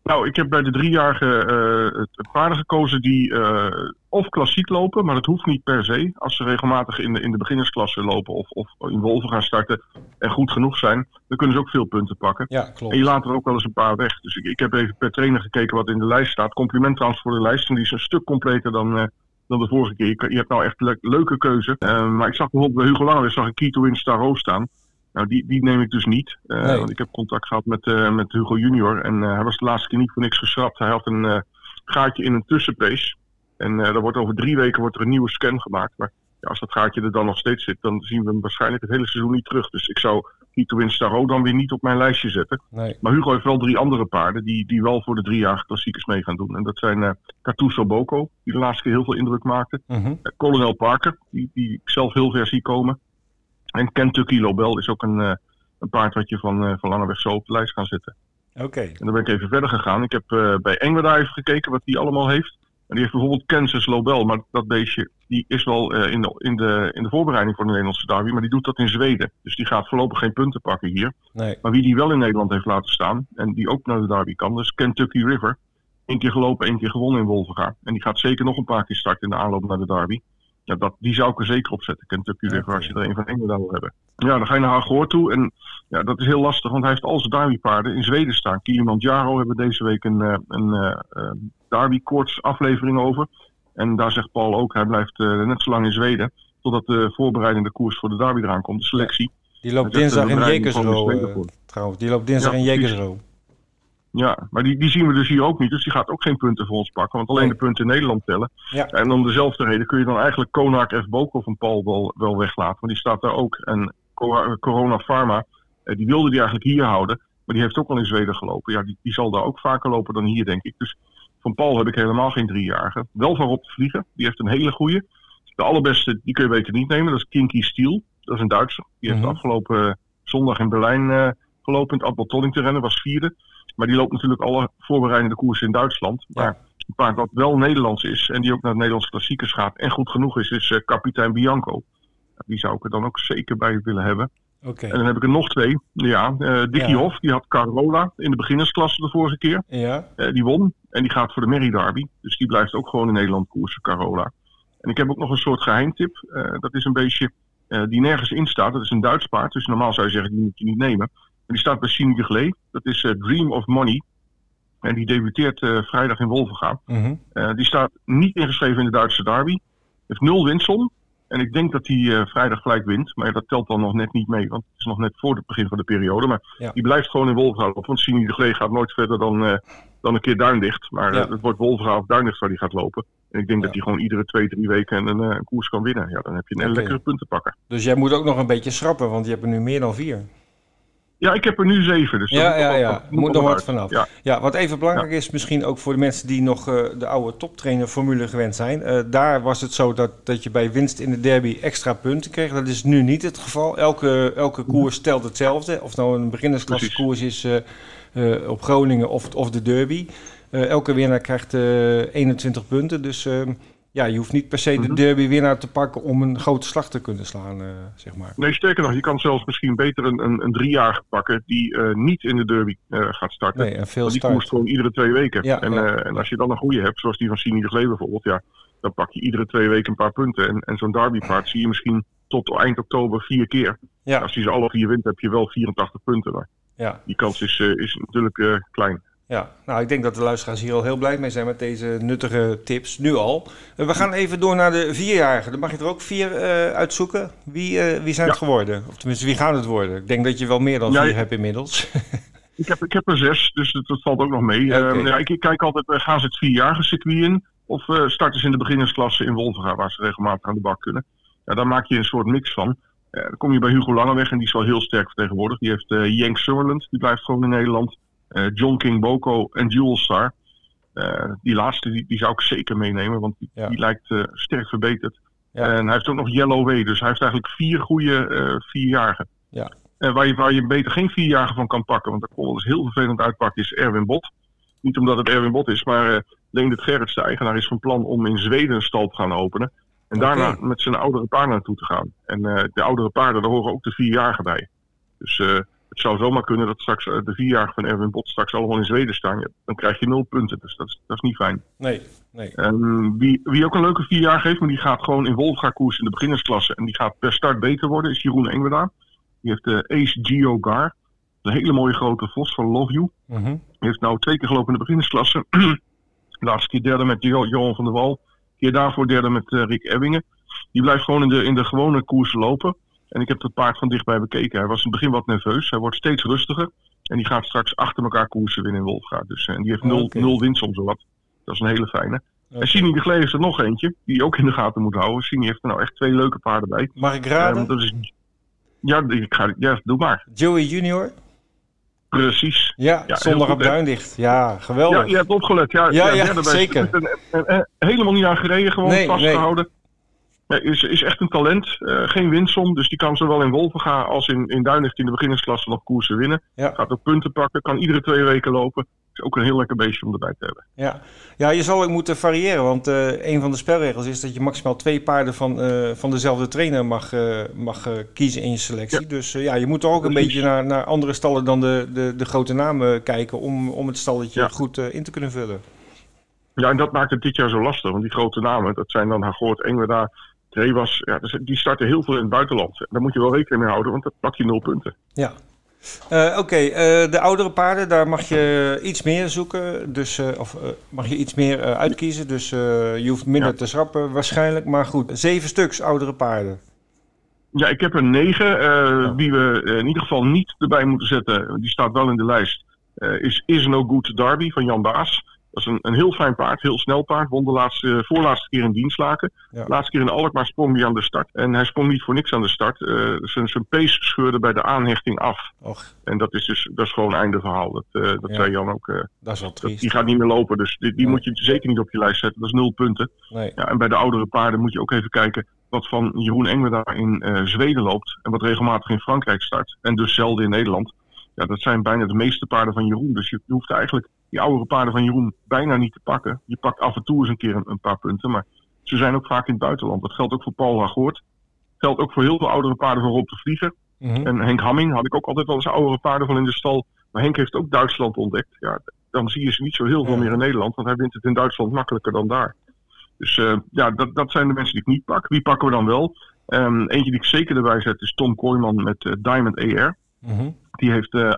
Nou, ik heb bij de driejarigen uh, paarden gekozen die uh, of klassiek lopen, maar dat hoeft niet per se. Als ze regelmatig in de, in de beginnersklasse lopen of, of in Wolven gaan starten en goed genoeg zijn, dan kunnen ze ook veel punten pakken. Ja, klopt. En je laat er ook wel eens een paar weg. Dus ik, ik heb even per trainer gekeken wat in de lijst staat. Compliment trouwens voor de lijst, en die is een stuk completer dan, uh, dan de vorige keer. Je, je hebt nou echt le leuke keuze. maar ik zag bijvoorbeeld bij Hugo Langeweg zag ik Kito in Starro staan. Nou, die, die neem ik dus niet. Uh, nee. Want ik heb contact gehad met, uh, met Hugo Junior. En uh, hij was de laatste keer niet voor niks geschrapt. Hij had een gaatje in een tussenpace. En er wordt over drie weken wordt er een nieuwe scan gemaakt. Maar ja, als dat gaatje er dan nog steeds zit, dan zien we hem waarschijnlijk het hele seizoen niet terug. Dus ik zou Hito Win Starro dan weer niet op mijn lijstje zetten. Nee. Maar Hugo heeft wel drie andere paarden die, die wel voor de driejarige klassiekers mee gaan doen. En dat zijn uh, Cartuso Boko, die de laatste keer heel veel indruk maakte. Mm -hmm. Colonel Parker, die, die ik zelf heel ver zie komen. En Kentucky Lobel is ook een, uh, een paard wat je van, uh, van lange weg zo op de lijst kan zetten. Oké. En dan ben ik even verder gegaan. Ik heb uh, bij Engweda even gekeken wat die allemaal heeft. En die heeft bijvoorbeeld Kansas Lobel. Maar dat beestje die is wel in, de, in, de, in de voorbereiding voor de Nederlandse derby. Maar die doet dat in Zweden. Dus die gaat voorlopig geen punten pakken hier. Nee. Maar wie die wel in Nederland heeft laten staan. En die ook naar de derby kan. Dus Kentucky River. Eén keer gelopen, één keer gewonnen in Wolvenga. En die gaat zeker nog een paar keer starten in de aanloop naar de derby. Ja, dat, die zou ik er zeker op zetten, Kentucky River, okay. als je er een van Engeland wil hebben. Ja, dan ga je naar Hagoor toe. En ja, dat is heel lastig, want hij heeft al zijn derbypaarden in Zweden staan. Kilimanjaro hebben deze week een, uh, een uh, derby koorts aflevering over. En daar zegt Paul ook, hij blijft uh, net zo lang in Zweden. Totdat de voorbereidende koers voor de derby eraan komt, de selectie. Die loopt dinsdag in Jekersro, trouwens. Die loopt dinsdag ja, in Jekersro. Ja, maar die, die zien we dus hier ook niet. Dus die gaat ook geen punten voor ons pakken. Want alleen de punten in Nederland tellen. Ja. En om dezelfde reden kun je dan eigenlijk Konak F. Bokov van Paul wel, wel weglaten. Want die staat daar ook. En Corona Pharma, die wilde die eigenlijk hier houden. Maar die heeft ook al in Zweden gelopen. Ja, die, die zal daar ook vaker lopen dan hier, denk ik. Dus van Paul heb ik helemaal geen driejarige. Wel van Rob te vliegen. Die heeft een hele goede. De allerbeste, die kun je beter niet nemen. Dat is Kinky Steel. Dat is een Duitser. Die heeft mm -hmm. afgelopen zondag in Berlijn gelopen. In het Adbaltolling te rennen. Was vierde. Maar die loopt natuurlijk alle voorbereidende koersen in Duitsland. Maar een paard wat wel Nederlands is en die ook naar de Nederlandse klassiekers gaat en goed genoeg is, is uh, kapitein Bianco. Die zou ik er dan ook zeker bij willen hebben. Okay. En dan heb ik er nog twee. Ja, uh, Dickie Ja. Hof, die had Carola in de beginnersklasse de vorige keer. Ja, Uh, die won en die gaat voor de Merry Derby. Dus die blijft ook gewoon in Nederland koersen, Carola. En ik heb ook nog een soort geheimtip. Uh, dat is een beestje uh, die nergens in staat. Dat is een Duits paard. Dus normaal zou je zeggen, die moet je niet nemen. Die staat bij de Glee. Dat is uh, Dream of Money. En die debuteert uh, vrijdag in Wolvenga. mhm. Uh, die staat niet ingeschreven in de Duitse derby. Heeft nul winstsom. En ik denk dat hij uh, vrijdag gelijk wint. Maar dat telt dan nog net niet mee. Want het is nog net voor het begin van de periode. Maar Ja. die blijft gewoon in Wolvenga lopen. Want Sini de Glee gaat nooit verder dan, uh, dan een keer Duindicht. Maar Ja. uh, het wordt Wolvenga of Duindicht waar hij gaat lopen. En ik denk Ja. dat hij gewoon iedere twee, drie weken een, een koers kan winnen. Ja, dan heb je een lekkere puntenpakker. Dus jij moet ook nog een beetje schrappen, want je hebt er nu meer dan vier. Ja, ik heb er nu zeven. Dus Ja, ja, ja. wat- Er moet nog wel wat vanaf. Ja. Ja, wat even belangrijk is, misschien ook voor de mensen die nog eh, de oude toptrainer formule gewend zijn. Eh, daar was het zo dat, dat je bij winst in de derby extra punten kreeg. Dat is nu niet het geval. Elke, elke koers telt hetzelfde. Of nou een beginnersklasse Precies. koers is eh, op Groningen of, of de derby. Elke winnaar krijgt eh 21 punten. Dus eh, ja, je hoeft niet per se de Mhm. derby winnaar te pakken om een grote slag te kunnen slaan, eh, zeg maar. Nee, sterker nog, je kan zelfs misschien beter een, een, een driejarige pakken die eh, niet in de derby eh, gaat starten. Nee, en veel die koerst start. gewoon iedere twee weken. Ja, en, ja. en als je dan een goede hebt, zoals die van Sini de Glee bijvoorbeeld, ja, dan pak je iedere twee weken een paar punten. En, en zo'n derbypaard zie je misschien tot eind oktober vier keer. Ja, Als hij ze alle vier wint, heb je wel 84 punten. Maar ja. die kans is, is natuurlijk klein. Ja, nou ik denk dat de luisteraars hier al heel blij mee zijn met deze nuttige tips, nu al. Eh, we gaan even door naar de vierjarigen. Dan mag je er ook vier eh, uitzoeken. Wie, eh, wie zijn het geworden? Of tenminste, wie gaan het worden? Ik denk dat je wel meer dan Ja, vier hebt inmiddels. Ik heb, ik heb er zes, dus dat, dat valt ook nog mee. Oké. Ehm, ja, ik, ik kijk altijd, gaan ze het vierjarige circuit in? Of starten ze in de beginnersklasse in Wolvenga, waar ze regelmatig aan de bak kunnen? Ja, daar maak je een soort mix van. Dan kom je bij Hugo Langeweg en die is wel heel sterk vertegenwoordigd. Die heeft Jenk Summerland, die blijft gewoon in Nederland. Eh, John King Boko en Jewel Star. Eh, die laatste die, die zou ik zeker meenemen, want die, Ja. die lijkt eh, sterk verbeterd. Ja. En hij heeft ook nog Yellow Way, dus hij heeft eigenlijk vier goede vierjarigen. Ja. En waar je, waar je beter geen vierjarige van kan pakken, want dat kon wel eens heel vervelend uitpakken, is Erwin Bot. Niet omdat het Erwin Bot is, maar eh Leendert Gerrits, de eigenaar, is van plan om in Zweden een stal te gaan openen. En daarna met zijn oudere paarden naartoe te gaan. En de oudere paarden, daar horen ook de vierjarigen bij. Dus het zou zomaar kunnen dat straks eh, de vierjarigen van Erwin Bot straks allemaal in Zweden staan. Dan krijg je nul punten, dus dat is, dat is niet fijn. Nee, nee. Wie, wie ook een leuke vierjarige heeft, maar die gaat gewoon in Wolfga koers in de beginnersklasse. En die gaat per start beter worden, is Jeroen Engweda. Die heeft de Ace Gio Gar. Een hele mooie grote vos van Love You. Mhm. Die heeft nou twee keer gelopen in de beginnersklasse. De laatste keer derde met Jo- Johan van der Wal. Een keer daarvoor derde met eh, Rick Ebbingen. Die blijft gewoon in de, in de gewone koers lopen. En ik heb het paard van dichtbij bekeken. Hij was in het begin wat nerveus. Hij wordt steeds rustiger. En die gaat straks achter elkaar koersen winnen in Wolfga. Dus, eh, en die heeft nul, Oké. nul winst om zowat. Dat is een hele fijne. En Sini de Glee is er nog eentje. Die je ook in de gaten moet houden. Sini heeft er nou echt twee leuke paarden bij. Mag ik raden? Ehm, dat is, ja, ik ga, ja, doe maar. Joey Junior? Precies. Ja, heel zondag op? Duindicht. Ja, geweldig. Ja, je hebt opgelet. Ja, Ja, ja, zeker. En- helemaal niet aan gereden, gewoon Nee, vastgehouden. Ja, is, is echt een talent. Uh, geen winsom. Dus die kan zowel in Wolvenga als in, in Duinlicht in de beginnersklasse nog koersen winnen. Gaat ook punten pakken. Kan iedere twee weken lopen. Is ook een heel lekker beestje om erbij te hebben. Ja, ja je zal ook moeten variëren. Want uh, een van de spelregels is dat je maximaal twee paarden van, uh, van dezelfde trainer mag, mag kiezen in je selectie. Dus ja, je moet ook een beetje naar, naar andere stallen dan de, de, de grote namen kijken. Om, om het stalletje goed in te kunnen vullen. Ja, en dat maakt het dit jaar zo lastig. Want die grote namen, dat zijn dan Hagoort, Engweda, Trebas. Ja, dus die starten heel veel in het buitenland. Daar moet je wel rekening mee houden, want dan pak je nul punten. Ja. Uh, Oké, okay, uh, de oudere paarden, daar mag je iets meer zoeken. Dus, uh, of mag je iets meer uitkiezen. Dus je hoeft minder ja. te schrappen waarschijnlijk. Maar goed, zeven stuks oudere paarden. Ja, ik heb er negen. Ja. Die we in ieder geval niet erbij moeten zetten. Die staat wel in de lijst. is Is No Good Derby van Jan Baas. Dat is een, een heel fijn paard, heel snel paard. Won de laatste, voorlaatste keer in dienstlaken. Ja. Laatste keer in Alkmaar sprong hij aan de start. En hij sprong niet voor niks aan de start. Uh, zijn, zijn pees scheurde bij de aanhechting af. Och. En dat is dus dat is gewoon einde verhaal. Dat, uh, dat ja. zei Jan ook. Uh, dat is wel triest. die gaat niet meer lopen, dus die, die moet je zeker niet op je lijst zetten. Dat is nul punten. Nee. Ja, en bij de oudere paarden moet je ook even kijken wat van Jeroen Engwe daar in Zweden loopt. En wat regelmatig in Frankrijk start. En dus zelden in Nederland. Ja, dat zijn bijna de meeste paarden van Jeroen. Dus je hoeft eigenlijk die oudere paarden van Jeroen bijna niet te pakken. Je pakt af en toe eens een keer een, een paar punten, maar ze zijn ook vaak in het buitenland. Dat geldt ook voor Paul Lagoort. geldt ook voor heel veel oudere paarden van Rob de Vlieger. Mhm. En Henk Hamming had ik ook altijd wel eens oudere paarden van in de stal. Maar Henk heeft ook Duitsland ontdekt. Ja, dan zie je ze niet zo heel veel meer in Nederland, want hij wint het in Duitsland makkelijker dan daar. Dus uh, ja, dat, dat zijn de mensen die ik niet pak. Wie pakken we dan wel? Um, eentje die ik zeker erbij zet is Tom Kooijman met uh, Diamond AR. Mm Die heeft uh, 28.000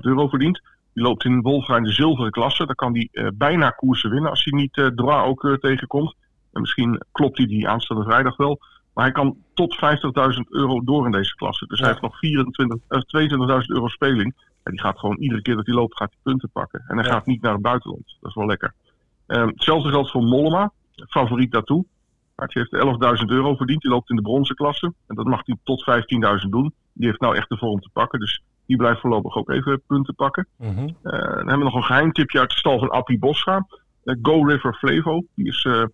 euro verdiend. Die loopt in Wolfga in de zilveren klasse. Daar kan hij uh, bijna koersen winnen als hij niet uh, Droit ook uh, tegenkomt. En misschien klopt hij die aanstaande vrijdag wel. Maar hij kan tot 50.000 euro door in deze klasse. Dus ja. hij heeft nog 24, 22.000 euro speling. En die gaat gewoon iedere keer dat hij loopt, gaat hij punten pakken. En hij ja. gaat niet naar het buitenland. Dat is wel lekker. Um, hetzelfde geldt voor Mollema. Favoriet daartoe. Hij heeft 11.000 euro verdiend. Die loopt in de bronzen klasse. En dat mag hij tot 15.000 doen. Die heeft nou echt de vorm te pakken. Dus die blijft voorlopig ook even punten pakken. Mm -hmm. uh, dan hebben we nog een geheim tipje uit de stal van Appie Boscha. Uh, Go River Flevo. Die is uh,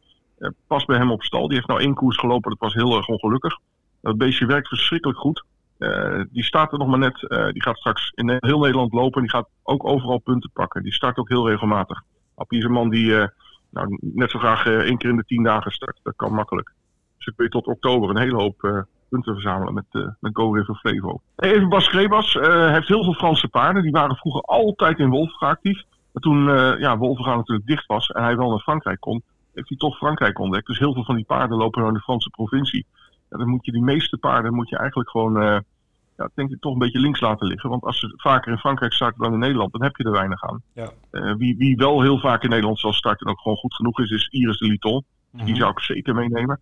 pas bij hem op stal. Die heeft nou één koers gelopen. Dat was heel erg ongelukkig. Dat beestje werkt verschrikkelijk goed. die staat er nog maar net. die gaat straks in heel Nederland lopen. Die gaat ook overal punten pakken. Die start ook heel regelmatig. Appie is een man die nou, net zo graag één keer in de tien dagen start. Dat kan makkelijk. Dus ik weet tot oktober een hele hoop punten verzamelen met, uh, met Go River Flevo. Even Bas Grebas uh, heeft heel veel Franse paarden. Die waren vroeger altijd in Wolfga actief. Maar toen uh, ja, natuurlijk dicht was en hij wel naar Frankrijk kon, heeft hij toch Frankrijk ontdekt. Dus heel veel van die paarden lopen nou in de Franse provincie. Ja, dan moet je die meeste paarden moet je eigenlijk gewoon, ja, denk ik, toch een beetje links laten liggen. Want als ze vaker in Frankrijk starten dan in Nederland, dan heb je er weinig aan. Ja. wie, wie wel heel vaak in Nederland zal starten en ook gewoon goed genoeg is, is Iris de Liton. Die zou ik zeker meenemen.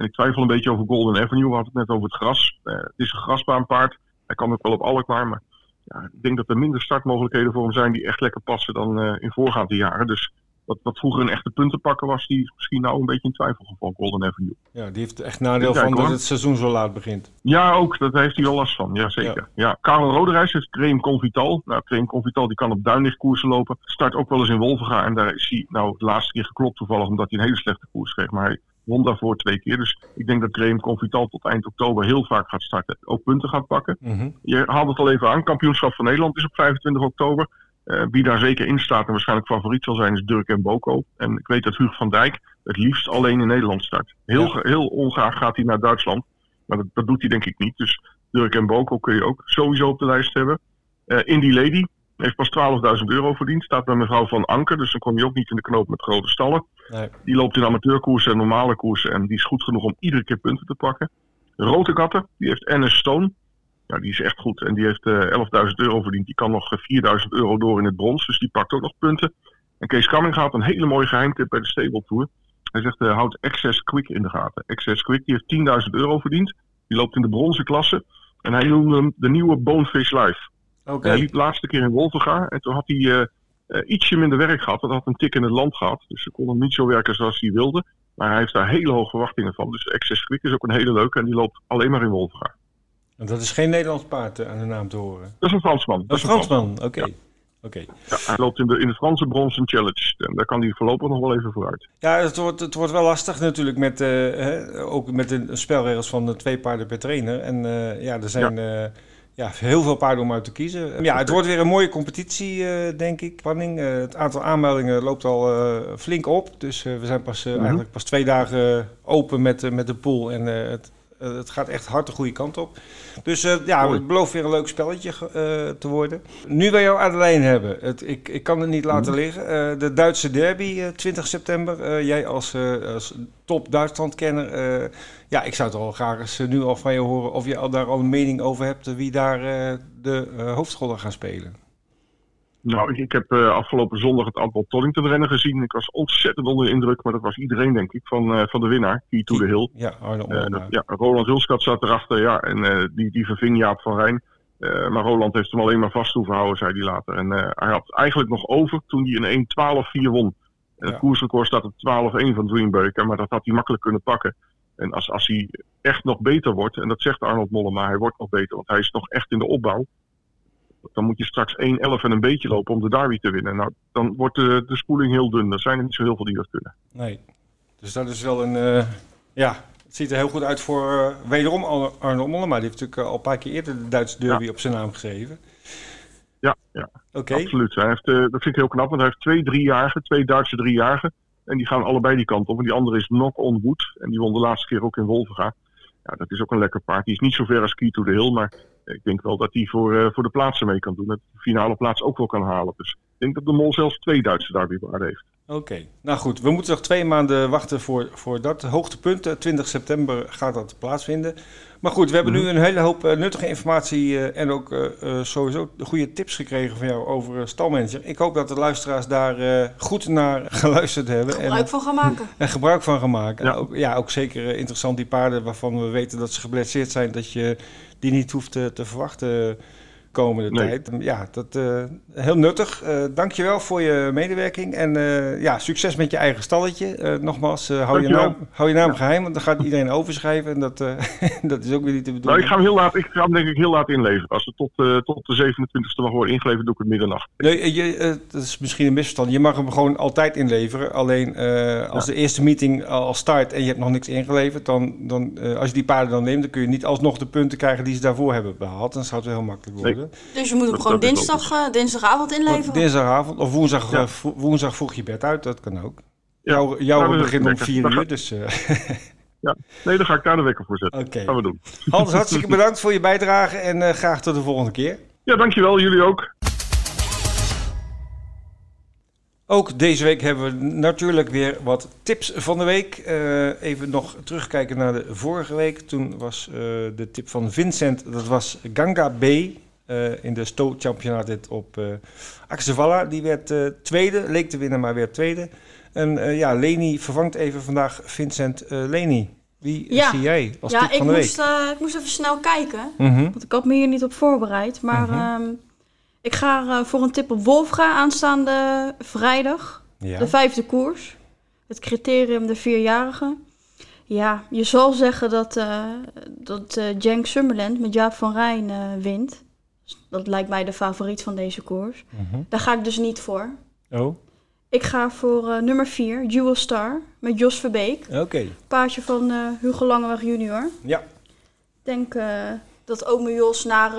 En ik twijfel een beetje over Golden Avenue. We hadden het net over het gras. Uh, het is een grasbaanpaard. Hij kan ook wel op Alkmaar. Maar ja, ik denk dat er minder startmogelijkheden voor hem zijn die echt lekker passen dan uh, in voorgaande jaren. Dus wat, wat vroeger een echte puntenpakker was, die is misschien nou een beetje in twijfelgeval, Golden Avenue. Ja, die heeft echt nadeel van dat het seizoen zo laat begint. Ja, ook. Dat heeft hij wel last van. Ja, zeker. Ja. ja. Karel Roderijs heeft Cream Convital. Nou, Cream Convital die kan op duinlichtkoersen lopen. Start ook wel eens in Wolvenga. En daar is hij nou de laatste keer geklopt toevallig, omdat hij een hele slechte koers kreeg. Maar hij won daarvoor twee keer. Dus ik denk dat Graham Convital tot eind oktober heel vaak gaat starten. Ook punten gaat pakken. Mm -hmm. Je haalt het al even aan. Kampioenschap van Nederland is op 25 oktober. Uh, wie daar zeker in staat en waarschijnlijk favoriet zal zijn is Dirk en Boko. En ik weet dat Hugo van Dijk het liefst alleen in Nederland start. Heel, ja. heel ongraag gaat hij naar Duitsland. Maar dat, dat, doet hij denk ik niet. Dus Dirk en Boko kun je ook sowieso op de lijst hebben. Uh, Indie Lady heeft pas 12.000 euro verdiend. Staat bij mevrouw Van Anker. Dus dan kom je ook niet in de knoop met grote stallen. Nee. Die loopt in amateurkoersen en normale koersen. En die is goed genoeg om iedere keer punten te pakken. Rote Katten, die heeft Ennis Stone. Ja, die is echt goed. En die heeft uh, 11.000 euro verdiend. Die kan nog 4.000 euro door in het brons. Dus die pakt ook nog punten. En Kees Kamming gaat een hele mooie geheimtip bij de Stable Tour. Hij zegt, uh, houd Access Quick in de gaten. Access Quick, die heeft 10.000 euro verdiend. Die loopt in de bronzen klasse. En hij noemde hem de nieuwe Bonefish Life. Okay. Hij liep de laatste keer in Wolvenga. En toen had hij uh, uh, ietsje minder werk gehad. Dat had een tik in het land gehad. Dus ze konden niet zo werken zoals hij wilde. Maar hij heeft daar hele hoge verwachtingen van. Dus Access Quick is ook een hele leuke. En die loopt alleen maar in Wolvenga. En dat is geen Nederlands paard aan de naam te horen? Dat is een Fransman. Dat is een Fransman, oké. Okay. Ja. Oké. Ja, hij loopt in de, in de Franse Bronzen Challenge. En daar kan hij voorlopig nog wel even vooruit. Ja, het wordt, het wordt wel lastig natuurlijk met, eh, hè, ook met de spelregels van de twee paarden per trainer. En eh, ja, er zijn ja. Ja. heel veel paarden om uit te kiezen. Ja, het wordt weer een mooie competitie, denk ik. Spanning. het aantal aanmeldingen loopt al flink op. Dus we zijn pas, mm -hmm. eigenlijk pas twee dagen open met, met de pool. En het uh, het gaat echt hard de goede kant op. Dus uh, ja, het belooft weer een leuk spelletje uh, te worden. Nu wij jou aan de lijn hebben, het, ik, ik kan het niet laten mhm. liggen. de Duitse derby, 20 september. jij als, als top Duitsland-kenner. ja, ik zou het al graag eens nu al van je horen of je al daar al een mening over hebt. wie daar de hoofdrollen gaan spelen. Nou, ik, ik heb uh, afgelopen zondag het aantal Tollington rennen gezien. Ik was ontzettend onder de indruk, maar dat was iedereen denk ik, van, uh, van de winnaar, Key to the Hill. Ja, uh, ja Roland Hulskat zat erachter, ja, en die, die verving Jaap van Rijn. maar Roland heeft hem alleen maar vast hoeven houden, zei hij later. En hij had eigenlijk nog over toen hij een 1-12-4 won. En het ja. koersrecord staat op 12-1 van Dreambreaker, maar dat had hij makkelijk kunnen pakken. En als, als hij echt nog beter wordt, en dat zegt Arnold Mollema, hij wordt nog beter, want hij is nog echt in de opbouw dan moet je straks 1-11 en een beetje lopen om de derby te winnen. Nou, dan wordt de, de spoeling heel dun. Er zijn er niet zo heel veel die dat kunnen. Nee, dus dat is wel een... Uh, ja, het ziet er heel goed uit voor uh, wederom Arno Mollema. Die heeft natuurlijk al een paar keer eerder de Duitse derby ja. op zijn naam geschreven. Ja, ja. Okay. absoluut. Hij heeft, uh, dat vind ik heel knap, want hij heeft twee driejarigen, twee Duitse driejarigen. En die gaan allebei die kant op. En die andere is Knock on Wood. En die won de laatste keer ook in Wolvenga. Ja, dat is ook een lekker paard. Die is niet zo ver als Key to the Hill, maar ik denk wel dat hij voor, uh, voor de plaatsen mee kan doen. Dat de finale plaats ook wel kan halen. Dus ik denk dat de Mol zelfs twee Duitse derbywaarden heeft. Oké, nou goed. We moeten nog twee maanden wachten voor, voor dat hoogtepunt. 20 september gaat dat plaatsvinden. Maar goed, we hebben nu mhm. een hele hoop uh, nuttige informatie uh, en ook uh, sowieso goede tips gekregen van jou over stalmanager. Ik hoop dat de luisteraars daar goed naar geluisterd hebben. Gebruik en, van gaan maken. En gebruik van gaan maken. Ja. ook, ja, ook zeker interessant die paarden waarvan we weten dat ze geblesseerd zijn, dat je die niet hoeft te, te verwachten komende nee. tijd. Ja, dat uh, heel nuttig. Uh, dankjewel voor je medewerking en uh, ja, succes met je eigen stalletje. nogmaals, hou, je naam, hou je naam ja. geheim, want dan gaat iedereen overschrijven en dat, dat is ook weer niet te bedoelen. Nou, ik ga hem heel laat, ik ga hem denk ik heel laat inleveren. Als het tot, tot de 27e mag worden ingeleverd, doe ik het middernacht. Nee, je, dat is misschien een misverstand. Je mag hem gewoon altijd inleveren. Alleen als ja. de eerste meeting al start en je hebt nog niks ingeleverd, dan, dan als je die paarden dan neemt, dan kun je niet alsnog de punten krijgen die ze daarvoor hebben behaald. Dan zou het heel makkelijk worden. Nee. Dus je moet hem gewoon dinsdag, uh, dinsdagavond inleveren? Dinsdagavond of woensdag, ja. uh, woensdag vroeg je bed uit, dat kan ook. Ja. Jouw, jouw nou, begint om vier uur, dus... Uh... ja, nee, dan ga ik daar de wekker voor zetten. Oké. Gaan we doen. Hans, hartstikke bedankt voor je bijdrage en graag tot de volgende keer. Ja, dankjewel. Jullie ook. Ook deze week hebben we natuurlijk weer wat tips van de week. Uh, even nog terugkijken naar de vorige week. Toen was uh, de tip van Vincent, dat was Ganga B. Uh, in de Sto-championaat op uh, Axevalla. Die werd tweede, leek te winnen, maar werd tweede. En ja, Leni vervangt even vandaag Vincent Leni. Wie ja. zie jij als ja, tip van de week? ik moest even snel kijken, Mm -hmm. want ik had me hier niet op voorbereid. Maar Mhm. ehm, ik ga voor een tip op Wolfga aanstaande vrijdag. Ja. De vijfde koers. Het criterium de vierjarige. Ja, je zal zeggen dat, eh dat eh Jenk Summerland met Jaap van Rijn eh, wint. Dat lijkt mij de favoriet van deze koers. Mhm. Daar ga ik dus niet voor. Oh, Ik ga voor eh, nummer 4, Jewel Star, met Jos Verbeek. oké. Paardje van eh, Hugo Langeweg junior. Ja. Ik denk eh, dat ome Jos naar,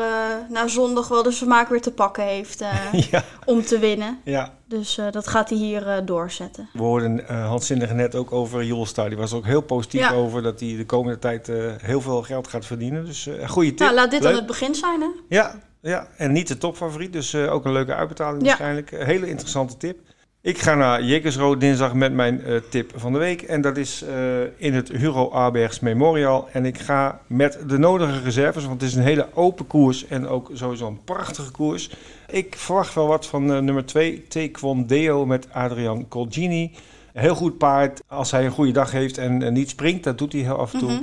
naar zondag wel de vermaak weer te pakken heeft ja. om te winnen. ja. Dus dat gaat hij hier doorzetten. We hoorden Hans net ook over Jolstar. Die was ook heel positief Ja. over dat hij de komende tijd heel veel geld gaat verdienen. Dus een goede tip. Nou, laat dit dan het begin zijn, hè? Ja, ja, en niet de topfavoriet. Dus eh, ook een leuke uitbetaling Ja. waarschijnlijk. Een hele interessante tip. Ik ga naar Jekersrood dinsdag met mijn eh, tip van de week. En dat is eh, in het Hugo Abergs Memorial. En ik ga met de nodige reserves, want het is een hele open koers. En ook sowieso een prachtige koers. Ik verwacht wel wat van eh, nummer 2, Taekwondo met Adrian Colgini. Een heel goed paard. Als hij een goede dag heeft en, en niet springt, dat doet hij heel af en toe. Mhm.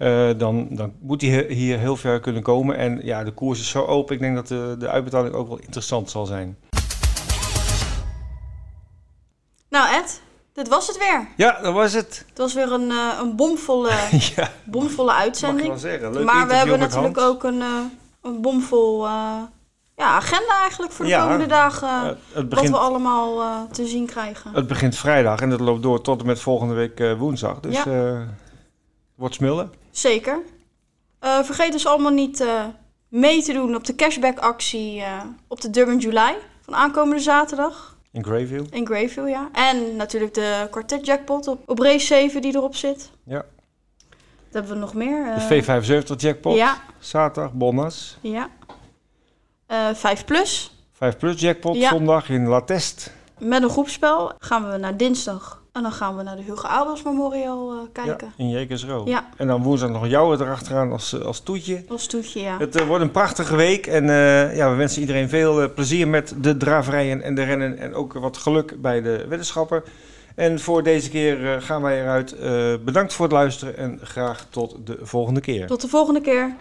Eh, dan, dan moet hij hier heel ver kunnen komen. En ja, de koers is zo open. Ik denk dat de, de uitbetaling ook wel interessant zal zijn. Nou, Ed, dit was het weer. Ja, dat was het. Het was weer een, eh, een bomvolle, ja, bomvolle mag je uitzending. wel zeggen. Leuk maar we hebben natuurlijk Hans. ook een, eh, een bomvol ja, agenda eigenlijk voor de Ja. komende dagen. Het, Wat we allemaal te zien krijgen. het begint vrijdag en het loopt door tot en met volgende week woensdag. Dus Ja. wordt smullen. Zeker. Eh, vergeet dus allemaal niet eh, mee te doen op de cashback-actie eh, op de Durban July van aankomende zaterdag In Greyville. in Greyville, ja. En natuurlijk de kwartet jackpot op, op race 7 die erop zit. Ja. Wat hebben we nog meer? De V75 jackpot. Ja, Zaterdag, bonus. ja. Eh 5 plus. 5 plus jackpot Ja. zondag in La Test. Met een groepspel gaan we naar dinsdag. En dan gaan we naar de Hugo Albers Memorial eh, kijken. Ja, in Jekersro. Ja. En dan woensdag nog jou erachteraan als, eh, als toetje. Als toetje, ja. Het eh, wordt een prachtige week en eh, ja, we wensen iedereen veel plezier met de draverijen en de rennen en ook wat geluk bij de weddenschappen. En voor deze keer eh, gaan wij eruit. Eh, bedankt voor het luisteren en graag tot de volgende keer. Tot de volgende keer.